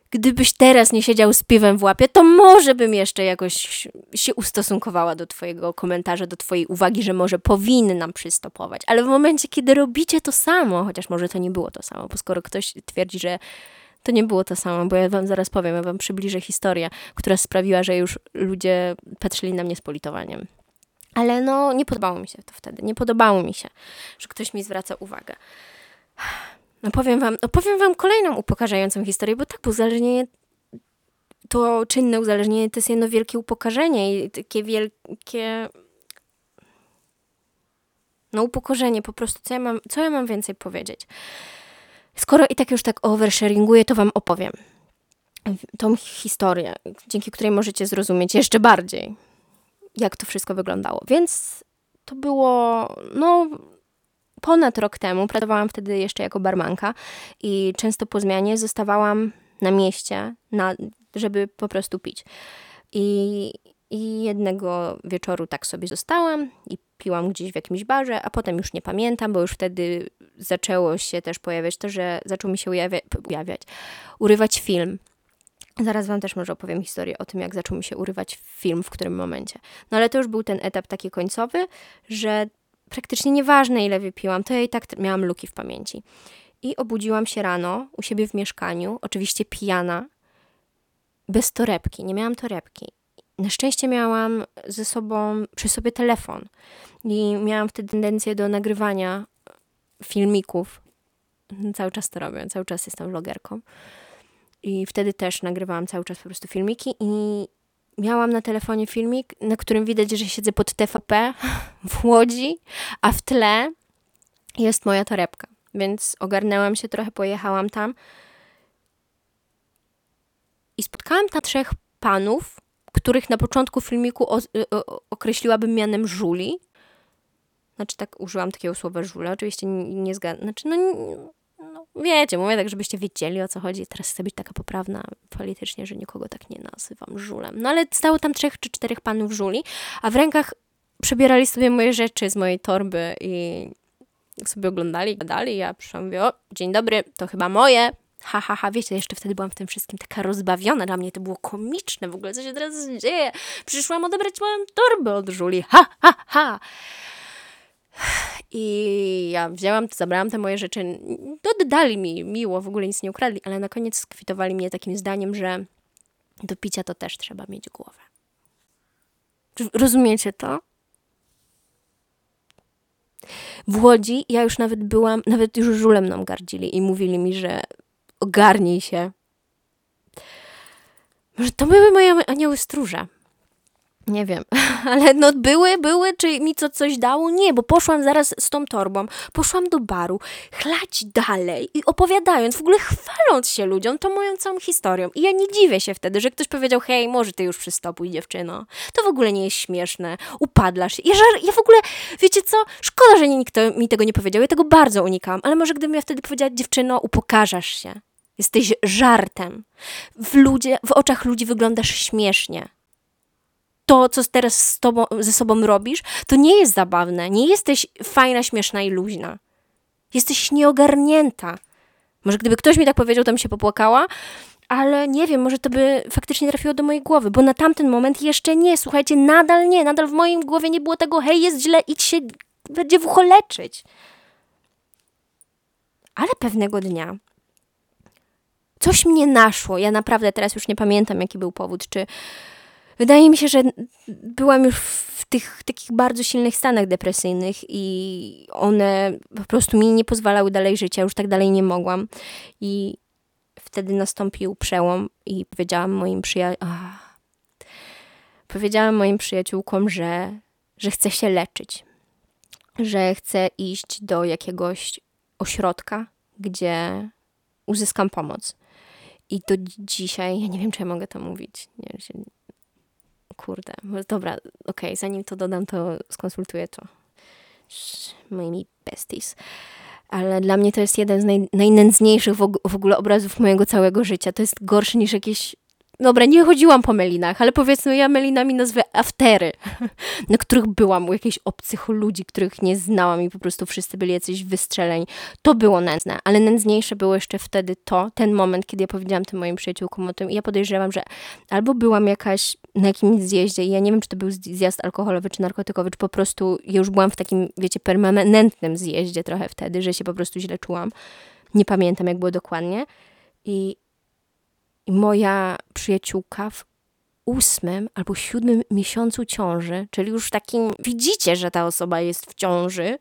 A: Gdybyś teraz nie siedział z piwem w łapie, to może bym jeszcze jakoś się ustosunkowała do Twojego komentarza, do Twojej uwagi, że może powinnam przystopować. Ale w momencie, kiedy robicie to samo, chociaż może to nie było to samo, bo skoro ktoś twierdzi, że to nie było to samo, bo ja Wam zaraz powiem, ja Wam przybliżę historię, która sprawiła, że już ludzie patrzyli na mnie z politowaniem. Ale no, nie podobało mi się to wtedy. Nie podobało mi się, że ktoś mi zwraca uwagę. No powiem wam, opowiem wam kolejną upokarzającą historię, bo tak uzależnienie to czynne uzależnienie to jest jedno wielkie upokarzenie i takie wielkie no upokorzenie po prostu, co ja mam, co ja mam więcej powiedzieć. Skoro i tak już tak oversharinguję, to wam opowiem tą historię, dzięki której możecie zrozumieć jeszcze bardziej, jak to wszystko wyglądało. Więc to było, no, ponad rok temu. Pracowałam wtedy jeszcze jako barmanka i często po zmianie zostawałam na mieście, na, żeby po prostu pić. I, I jednego wieczoru tak sobie zostałam i piłam gdzieś w jakimś barze, a potem już nie pamiętam, bo już wtedy zaczęło się też pojawiać to, że zaczął mi się ujawia, ujawiać, urywać film. Zaraz Wam też może opowiem historię o tym, jak zaczął mi się urywać film, w którym momencie. No ale to już był ten etap taki końcowy, że praktycznie nieważne ile wypiłam, to ja i tak miałam luki w pamięci. I obudziłam się rano u siebie w mieszkaniu, oczywiście pijana, bez torebki, nie miałam torebki. Na szczęście miałam ze sobą, przy sobie telefon i miałam wtedy tendencję do nagrywania filmików. Cały czas to robię, cały czas jestem vlogerką. I wtedy też nagrywałam cały czas po prostu filmiki i miałam na telefonie filmik, na którym widać, że siedzę pod TVP w Łodzi, a w tle jest moja torebka. Więc ogarnęłam się trochę, pojechałam tam i spotkałam tam trzech panów, których na początku filmiku o, o, określiłabym mianem żuli. Znaczy tak użyłam takiego słowa żula, oczywiście nie, nie zgadzam. Znaczy no, wiecie, mówię tak, żebyście wiedzieli o co chodzi. Teraz chcę być taka poprawna politycznie, że nikogo tak nie nazywam żulem. No ale stało tam trzech czy czterech panów żuli, a w rękach przebierali sobie moje rzeczy z mojej torby i sobie oglądali, gadali. Ja przyszłam, mówię, o, dzień dobry, to chyba moje. Ha, ha, ha, wiecie, jeszcze wtedy byłam w tym wszystkim taka rozbawiona. Dla mnie to było komiczne w ogóle, co się teraz dzieje. Przyszłam odebrać moją torbę od żuli. Ha, ha, ha. I ja wzięłam, zabrałam te moje rzeczy. Oddali mi miło, w ogóle nic nie ukradli, ale na koniec skwitowali mnie takim zdaniem, że do picia to też trzeba mieć głowę. Rozumiecie to? W Łodzi ja już nawet byłam, nawet już żulem nam gardzili i mówili mi, że ogarnij się. Może to były moje anioły stróże. Nie wiem, ale no były, były, czy mi to coś dało? Nie, bo poszłam zaraz z tą torbą, poszłam do baru, chlać dalej i opowiadając, w ogóle chwaląc się ludziom tą moją całą historią. I ja nie dziwię się wtedy, że ktoś powiedział, hej, może ty już przystopuj dziewczyno. To w ogóle nie jest śmieszne, upadlasz. Ja, ja w ogóle, wiecie co, szkoda, że nikt mi tego nie powiedział, ja tego bardzo unikałam, ale może gdybym ja wtedy powiedziała, dziewczyno, upokarzasz się. Jesteś żartem. W, ludzie, w oczach ludzi wyglądasz śmiesznie to, co teraz z tobą, ze sobą robisz, to nie jest zabawne. Nie jesteś fajna, śmieszna i luźna. Jesteś nieogarnięta. Może gdyby ktoś mi tak powiedział, to bym się popłakała, ale nie wiem, może to by faktycznie trafiło do mojej głowy, bo na tamten moment jeszcze nie. Słuchajcie, nadal nie, nadal w moim głowie nie było tego, hej, jest źle, idź się, będzie w ucho leczyć. Ale pewnego dnia coś mnie naszło. Ja naprawdę teraz już nie pamiętam, jaki był powód, czy Wydaje mi się, że byłam już w tych takich bardzo silnych stanach depresyjnych i one po prostu mi nie pozwalały dalej żyć. Ja już tak dalej nie mogłam. I wtedy nastąpił przełom i powiedziałam moim przyjaciółkom, powiedziałam moim przyjaciółkom, że, że chcę się leczyć, że chcę iść do jakiegoś ośrodka, gdzie uzyskam pomoc. I do dzisiaj, ja nie wiem, czy ja mogę to mówić. Nie, Kurde, dobra, okej, okay, zanim to dodam, to skonsultuję to z moimi besties. Ale dla mnie to jest jeden z naj, najnędzniejszych w, w ogóle obrazów mojego całego życia. To jest gorsze niż jakieś Dobra, nie chodziłam po melinach, ale powiedzmy, ja melinami nazwę aftery, na których byłam u jakichś obcych ludzi, których nie znałam i po prostu wszyscy byli jacyś wystrzeleni. To było nędzne, ale nędzniejsze było jeszcze wtedy to, ten moment, kiedy ja powiedziałam tym moim przyjaciółkom o tym i ja podejrzewam, że albo byłam jakaś na jakimś zjeździe i ja nie wiem, czy to był zjazd alkoholowy czy narkotykowy, czy po prostu ja już byłam w takim, wiecie, permanentnym zjeździe trochę wtedy, że się po prostu źle czułam. Nie pamiętam, jak było dokładnie. I i moja przyjaciółka w ósmym albo siódmym miesiącu ciąży, czyli już takim, widzicie, że ta osoba jest w ciąży,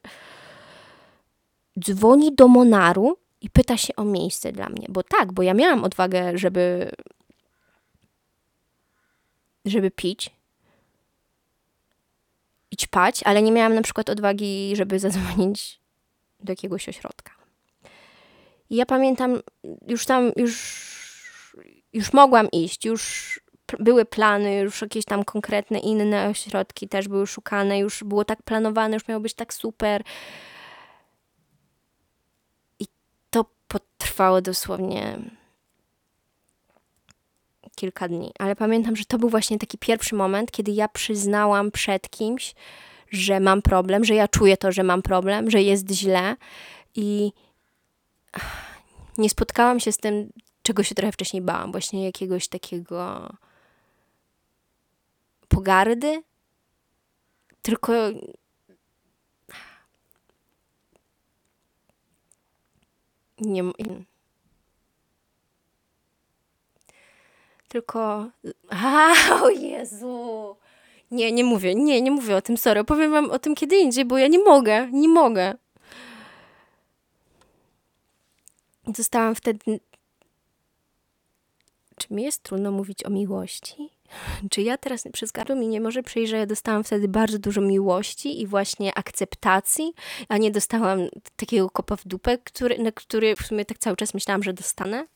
A: dzwoni do Monaru i pyta się o miejsce dla mnie. Bo tak, bo ja miałam odwagę, żeby żeby pić i ćpać, ale nie miałam na przykład odwagi, żeby zadzwonić do jakiegoś ośrodka. I ja pamiętam, już tam, już, już mogłam iść, już były plany, już jakieś tam konkretne inne ośrodki też były szukane, już było tak planowane, już miało być tak super. I to potrwało dosłownie kilka dni. Ale pamiętam, że to był właśnie taki pierwszy moment, kiedy ja przyznałam przed kimś, że mam problem, że ja czuję to, że mam problem, że jest źle i nie spotkałam się z tym, czego się trochę wcześniej bałam, właśnie jakiegoś takiego pogardy, tylko nie. Tylko. A, o Jezu! Nie, nie mówię, nie, nie mówię o tym, sorry. Opowiem wam o tym kiedy indziej, bo ja nie mogę, nie mogę. Zostałam wtedy. Czy mi jest trudno mówić o miłości? Czy ja teraz przez gardło mi nie może przyjść, że ja dostałam wtedy bardzo dużo miłości i właśnie akceptacji, a nie dostałam takiego kopa w dupę, który, na który w sumie tak cały czas myślałam, że dostanę?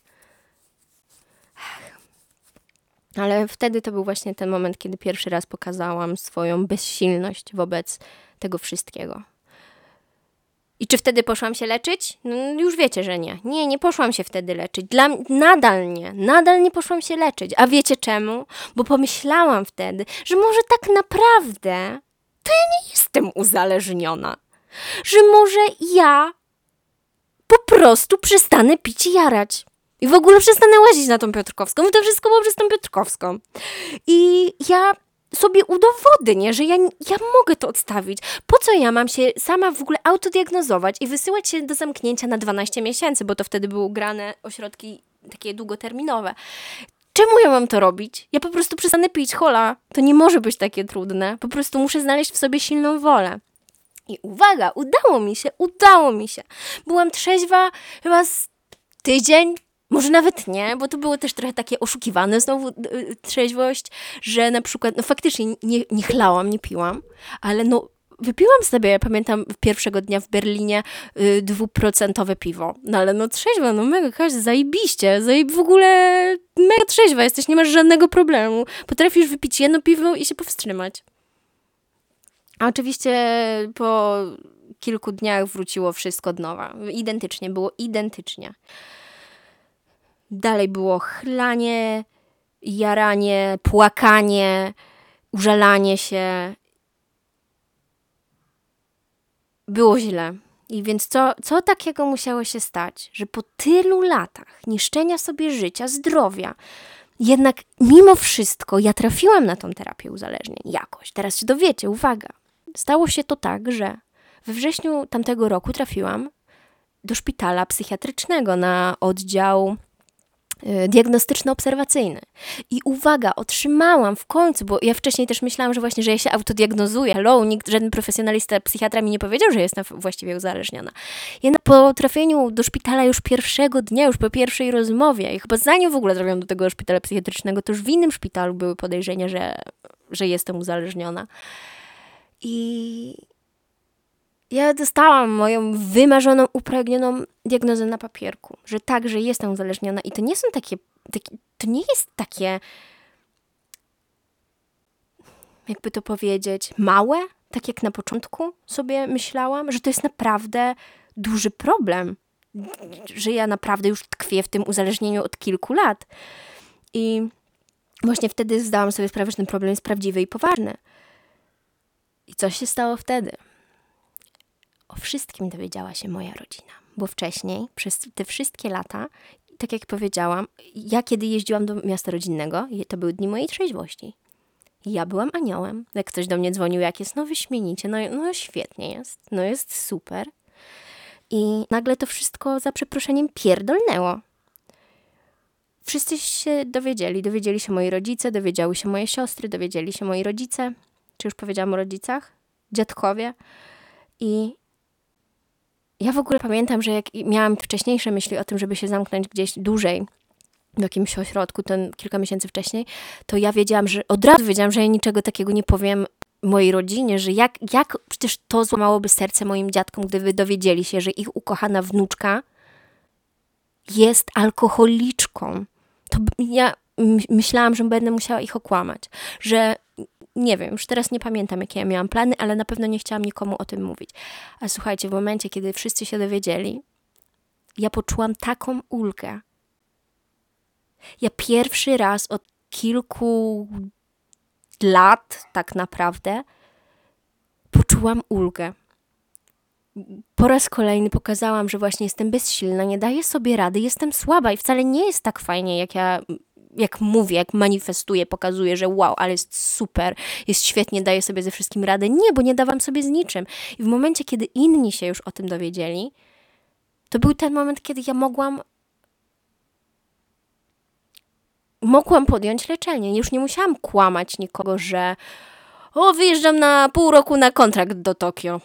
A: Ale wtedy to był właśnie ten moment, kiedy pierwszy raz pokazałam swoją bezsilność wobec tego wszystkiego. I czy wtedy poszłam się leczyć? No, już wiecie, że nie. Nie, nie poszłam się wtedy leczyć. Dla, nadal nie. Nadal nie poszłam się leczyć. A wiecie czemu? Bo pomyślałam wtedy, że może tak naprawdę to ja nie jestem uzależniona. Że może ja po prostu przestanę pić i jarać. I w ogóle przestanę łazić na tą Piotrkowską. I to wszystko było przez tą Piotrkowską. I ja sobie udowodnię, że ja, ja mogę to odstawić. Po co ja mam się sama w ogóle autodiagnozować i wysyłać się do zamknięcia na 12 miesięcy, bo to wtedy były grane ośrodki takie długoterminowe. Czemu ja mam to robić? Ja po prostu przestanę pić, hola. To nie może być takie trudne. Po prostu muszę znaleźć w sobie silną wolę. I uwaga, udało mi się, udało mi się. Byłam trzeźwa chyba z tydzień, może nawet nie, bo to było też trochę takie oszukiwane znowu y, trzeźwość, że na przykład, no faktycznie nie, nie chlałam, nie piłam, ale no wypiłam sobie, ja pamiętam pierwszego dnia w Berlinie y, dwuprocentowe piwo. No ale no trzeźwa, no mega, kaś, zajebiście, zajeb w ogóle mega trzeźwa jesteś, nie masz żadnego problemu. Potrafisz wypić jedno piwo i się powstrzymać. A oczywiście po kilku dniach wróciło wszystko od nowa. Identycznie, było identycznie. Dalej było chlanie, jaranie, płakanie, użalanie się. Było źle. I więc co, co takiego musiało się stać, że po tylu latach niszczenia sobie życia, zdrowia, jednak mimo wszystko ja trafiłam na tą terapię uzależnień jakoś. Teraz się dowiecie, uwaga. Stało się to tak, że we wrześniu tamtego roku trafiłam do szpitala psychiatrycznego na oddział diagnostyczno-obserwacyjny. I uwaga, otrzymałam w końcu, bo ja wcześniej też myślałam, że właśnie, że ja się autodiagnozuję. Hello, nikt, żaden profesjonalista, psychiatra mi nie powiedział, że jestem właściwie uzależniona. Ja po trafieniu do szpitala już pierwszego dnia, już po pierwszej rozmowie, i chyba zanim w ogóle trafiłam do tego szpitala psychiatrycznego, to już w innym szpitalu były podejrzenia, że, że jestem uzależniona. I ja dostałam moją wymarzoną, upragnioną diagnozę na papierku, że tak, że jestem uzależniona i to nie są takie, takie to nie jest takie, jakby to powiedzieć, małe, tak jak na początku sobie myślałam, że to jest naprawdę duży problem, że ja naprawdę już tkwię w tym uzależnieniu od kilku lat. I właśnie wtedy zdałam sobie sprawę, że ten problem jest prawdziwy i poważny. I co się stało wtedy? O wszystkim dowiedziała się moja rodzina, bo wcześniej, przez te wszystkie lata, tak jak powiedziałam, ja kiedy jeździłam do miasta rodzinnego, to były dni mojej trzeźwości. Ja byłam aniołem. Jak ktoś do mnie dzwonił, jak jest, no wyśmienicie, no, no świetnie jest, no jest super. I nagle to wszystko za przeproszeniem pierdolnęło. Wszyscy się dowiedzieli. Dowiedzieli się moi rodzice, dowiedziały się moje siostry, dowiedzieli się moi rodzice. Czy już powiedziałam o rodzicach? Dziadkowie. I ja w ogóle pamiętam, że jak miałam wcześniejsze myśli o tym, żeby się zamknąć gdzieś dłużej w jakimś ośrodku, ten kilka miesięcy wcześniej, to ja wiedziałam, że od razu wiedziałam, że ja niczego takiego nie powiem mojej rodzinie, że jak, jak przecież to złamałoby serce moim dziadkom, gdyby dowiedzieli się, że ich ukochana wnuczka jest alkoholiczką. To ja myślałam, że będę musiała ich okłamać, że nie wiem, już teraz nie pamiętam, jakie ja miałam plany, ale na pewno nie chciałam nikomu o tym mówić. A słuchajcie, w momencie, kiedy wszyscy się dowiedzieli, ja poczułam taką ulgę. Ja pierwszy raz od kilku lat, tak naprawdę, poczułam ulgę. Po raz kolejny pokazałam, że właśnie jestem bezsilna, nie daję sobie rady, jestem słaba i wcale nie jest tak fajnie, jak ja jak mówię, jak manifestuję, pokazuję, że wow, ale jest super, jest świetnie, daję sobie ze wszystkim radę. Nie, bo nie dawam sobie z niczym. I w momencie, kiedy inni się już o tym dowiedzieli, to był ten moment, kiedy ja mogłam mogłam podjąć leczenie. Już nie musiałam kłamać nikogo, że o, wyjeżdżam na pół roku na kontrakt do Tokio.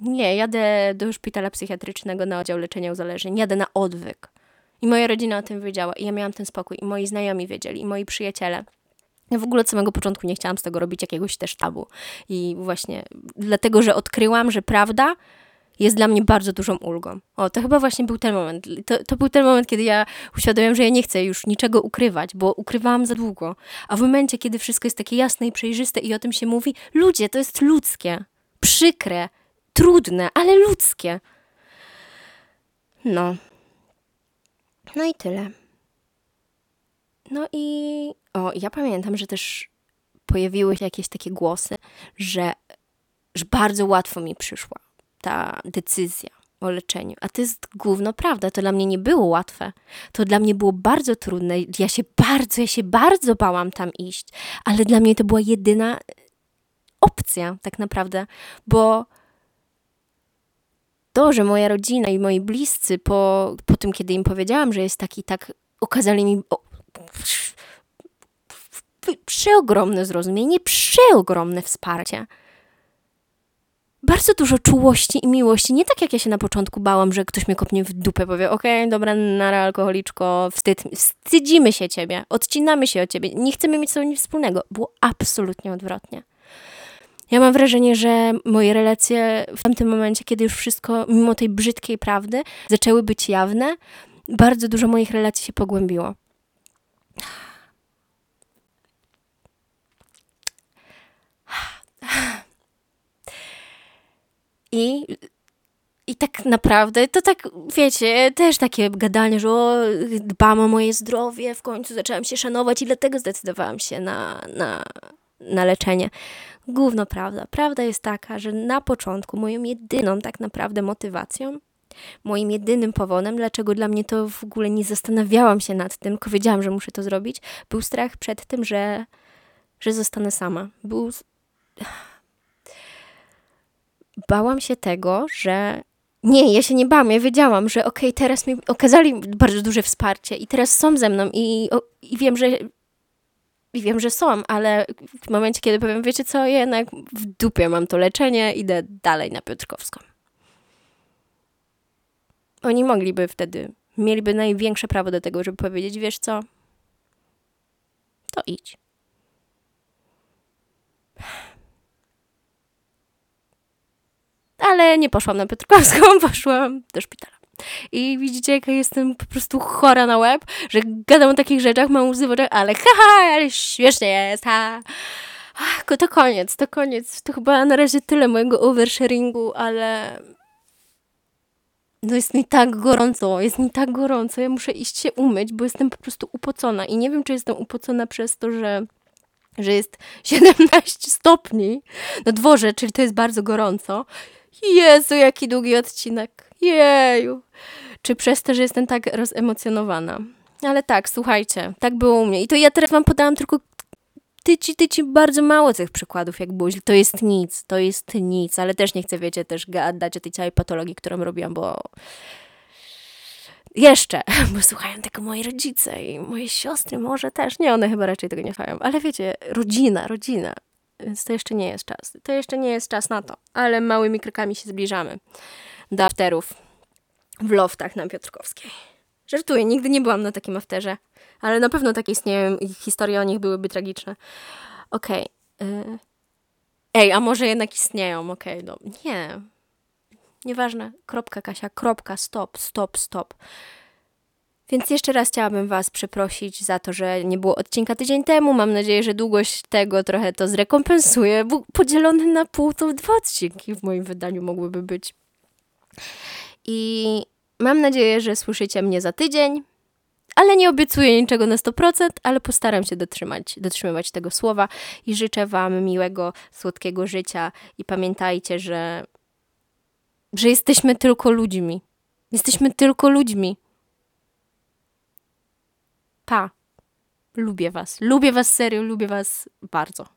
A: Nie, jadę do szpitala psychiatrycznego na oddział leczenia uzależnień. Jadę na odwyk. I moja rodzina o tym wiedziała. I ja miałam ten spokój. I moi znajomi wiedzieli. I moi przyjaciele. Ja w ogóle od samego początku nie chciałam z tego robić jakiegoś też tabu. I właśnie dlatego, że odkryłam, że prawda jest dla mnie bardzo dużą ulgą. O, to chyba właśnie był ten moment. To, to był ten moment, kiedy ja uświadomiłam, że ja nie chcę już niczego ukrywać, bo ukrywałam za długo. A w momencie, kiedy wszystko jest takie jasne i przejrzyste i o tym się mówi, ludzie, to jest ludzkie, przykre, trudne, ale ludzkie. No. No i tyle. No i o, ja pamiętam, że też pojawiły się jakieś takie głosy, że, że bardzo łatwo mi przyszła ta decyzja o leczeniu. A to jest główno prawda. To dla mnie nie było łatwe. To dla mnie było bardzo trudne. Ja się bardzo, ja się bardzo bałam tam iść, ale dla mnie to była jedyna opcja, tak naprawdę, bo to, że moja rodzina i moi bliscy po, po tym, kiedy im powiedziałam, że jest taki, tak okazali mi o, przeogromne zrozumienie, przeogromne wsparcie bardzo dużo czułości i miłości. Nie tak jak ja się na początku bałam, że ktoś mnie kopnie w dupę, powie, okej, okay, dobra, nara alkoholiczko, wstyd, wstydzimy się ciebie, odcinamy się od ciebie, nie chcemy mieć z tobą nic wspólnego. Było absolutnie odwrotnie. Ja mam wrażenie, że moje relacje w tamtym momencie, kiedy już wszystko, mimo tej brzydkiej prawdy, zaczęły być jawne, bardzo dużo moich relacji się pogłębiło. I, I tak naprawdę to tak, wiecie, też takie gadanie, że o, dbam o moje zdrowie, w końcu zaczęłam się szanować i dlatego zdecydowałam się na, na, na leczenie. Główno prawda. Prawda jest taka, że na początku moją jedyną tak naprawdę motywacją, moim jedynym powodem, dlaczego dla mnie to w ogóle nie zastanawiałam się nad tym, tylko wiedziałam, że muszę to zrobić, był strach przed tym, że, że zostanę sama. Był bałam się tego, że nie, ja się nie bałam, ja wiedziałam, że okej, okay, teraz mi okazali bardzo duże wsparcie i teraz są ze mną i, i wiem, że i wiem, że są, ale w momencie, kiedy powiem, wiecie co, jednak w dupie mam to leczenie, idę dalej na Piotrkowską. Oni mogliby wtedy, mieliby największe prawo do tego, żeby powiedzieć, wiesz co, to idź. ale nie poszłam na Piotrkowską, poszłam do szpitala. I widzicie, jaka jestem po prostu chora na łeb, że gadam o takich rzeczach, mam łzy w oczach, ale haha, ale śmiesznie jest, ha. Ach, to koniec, to koniec. To chyba na razie tyle mojego oversharingu, ale no jest mi tak gorąco, jest mi tak gorąco, ja muszę iść się umyć, bo jestem po prostu upocona i nie wiem, czy jestem upocona przez to, że że jest 17 stopni na dworze, czyli to jest bardzo gorąco. Jezu, jaki długi odcinek. Jeju. Czy przez to, że jestem tak rozemocjonowana. Ale tak, słuchajcie, tak było u mnie. I to ja teraz wam podałam tylko tyci, tyci bardzo mało tych przykładów, jak było To jest nic, to jest nic, ale też nie chcę, wiecie, też gadać o tej całej patologii, którą robiłam, bo jeszcze, bo słuchają tego moi rodzice i moje siostry, może też. Nie, one chyba raczej tego nie słuchają, ale wiecie, rodzina, rodzina. Więc to jeszcze nie jest czas. To jeszcze nie jest czas na to, ale małymi krokami się zbliżamy do afterów w loftach na Piotrkowskiej. Żartuję, nigdy nie byłam na takim afterze. Ale na pewno takie istnieją i historie o nich byłyby tragiczne. Okej. Okay. Ej, a może jednak istnieją, okej, okay, no. Nie. Nieważne. Kropka, Kasia, kropka, stop, stop, stop. Więc jeszcze raz chciałabym Was przeprosić za to, że nie było odcinka tydzień temu. Mam nadzieję, że długość tego trochę to zrekompensuje. Podzielony na pół to dwa odcinki w moim wydaniu mogłyby być. I mam nadzieję, że słyszycie mnie za tydzień. Ale nie obiecuję niczego na 100%, ale postaram się dotrzymać, dotrzymywać tego słowa i życzę Wam miłego, słodkiego życia i pamiętajcie, że, że jesteśmy tylko ludźmi. Jesteśmy tylko ludźmi. Pa. Lubię Was. Lubię Was serio, lubię Was bardzo.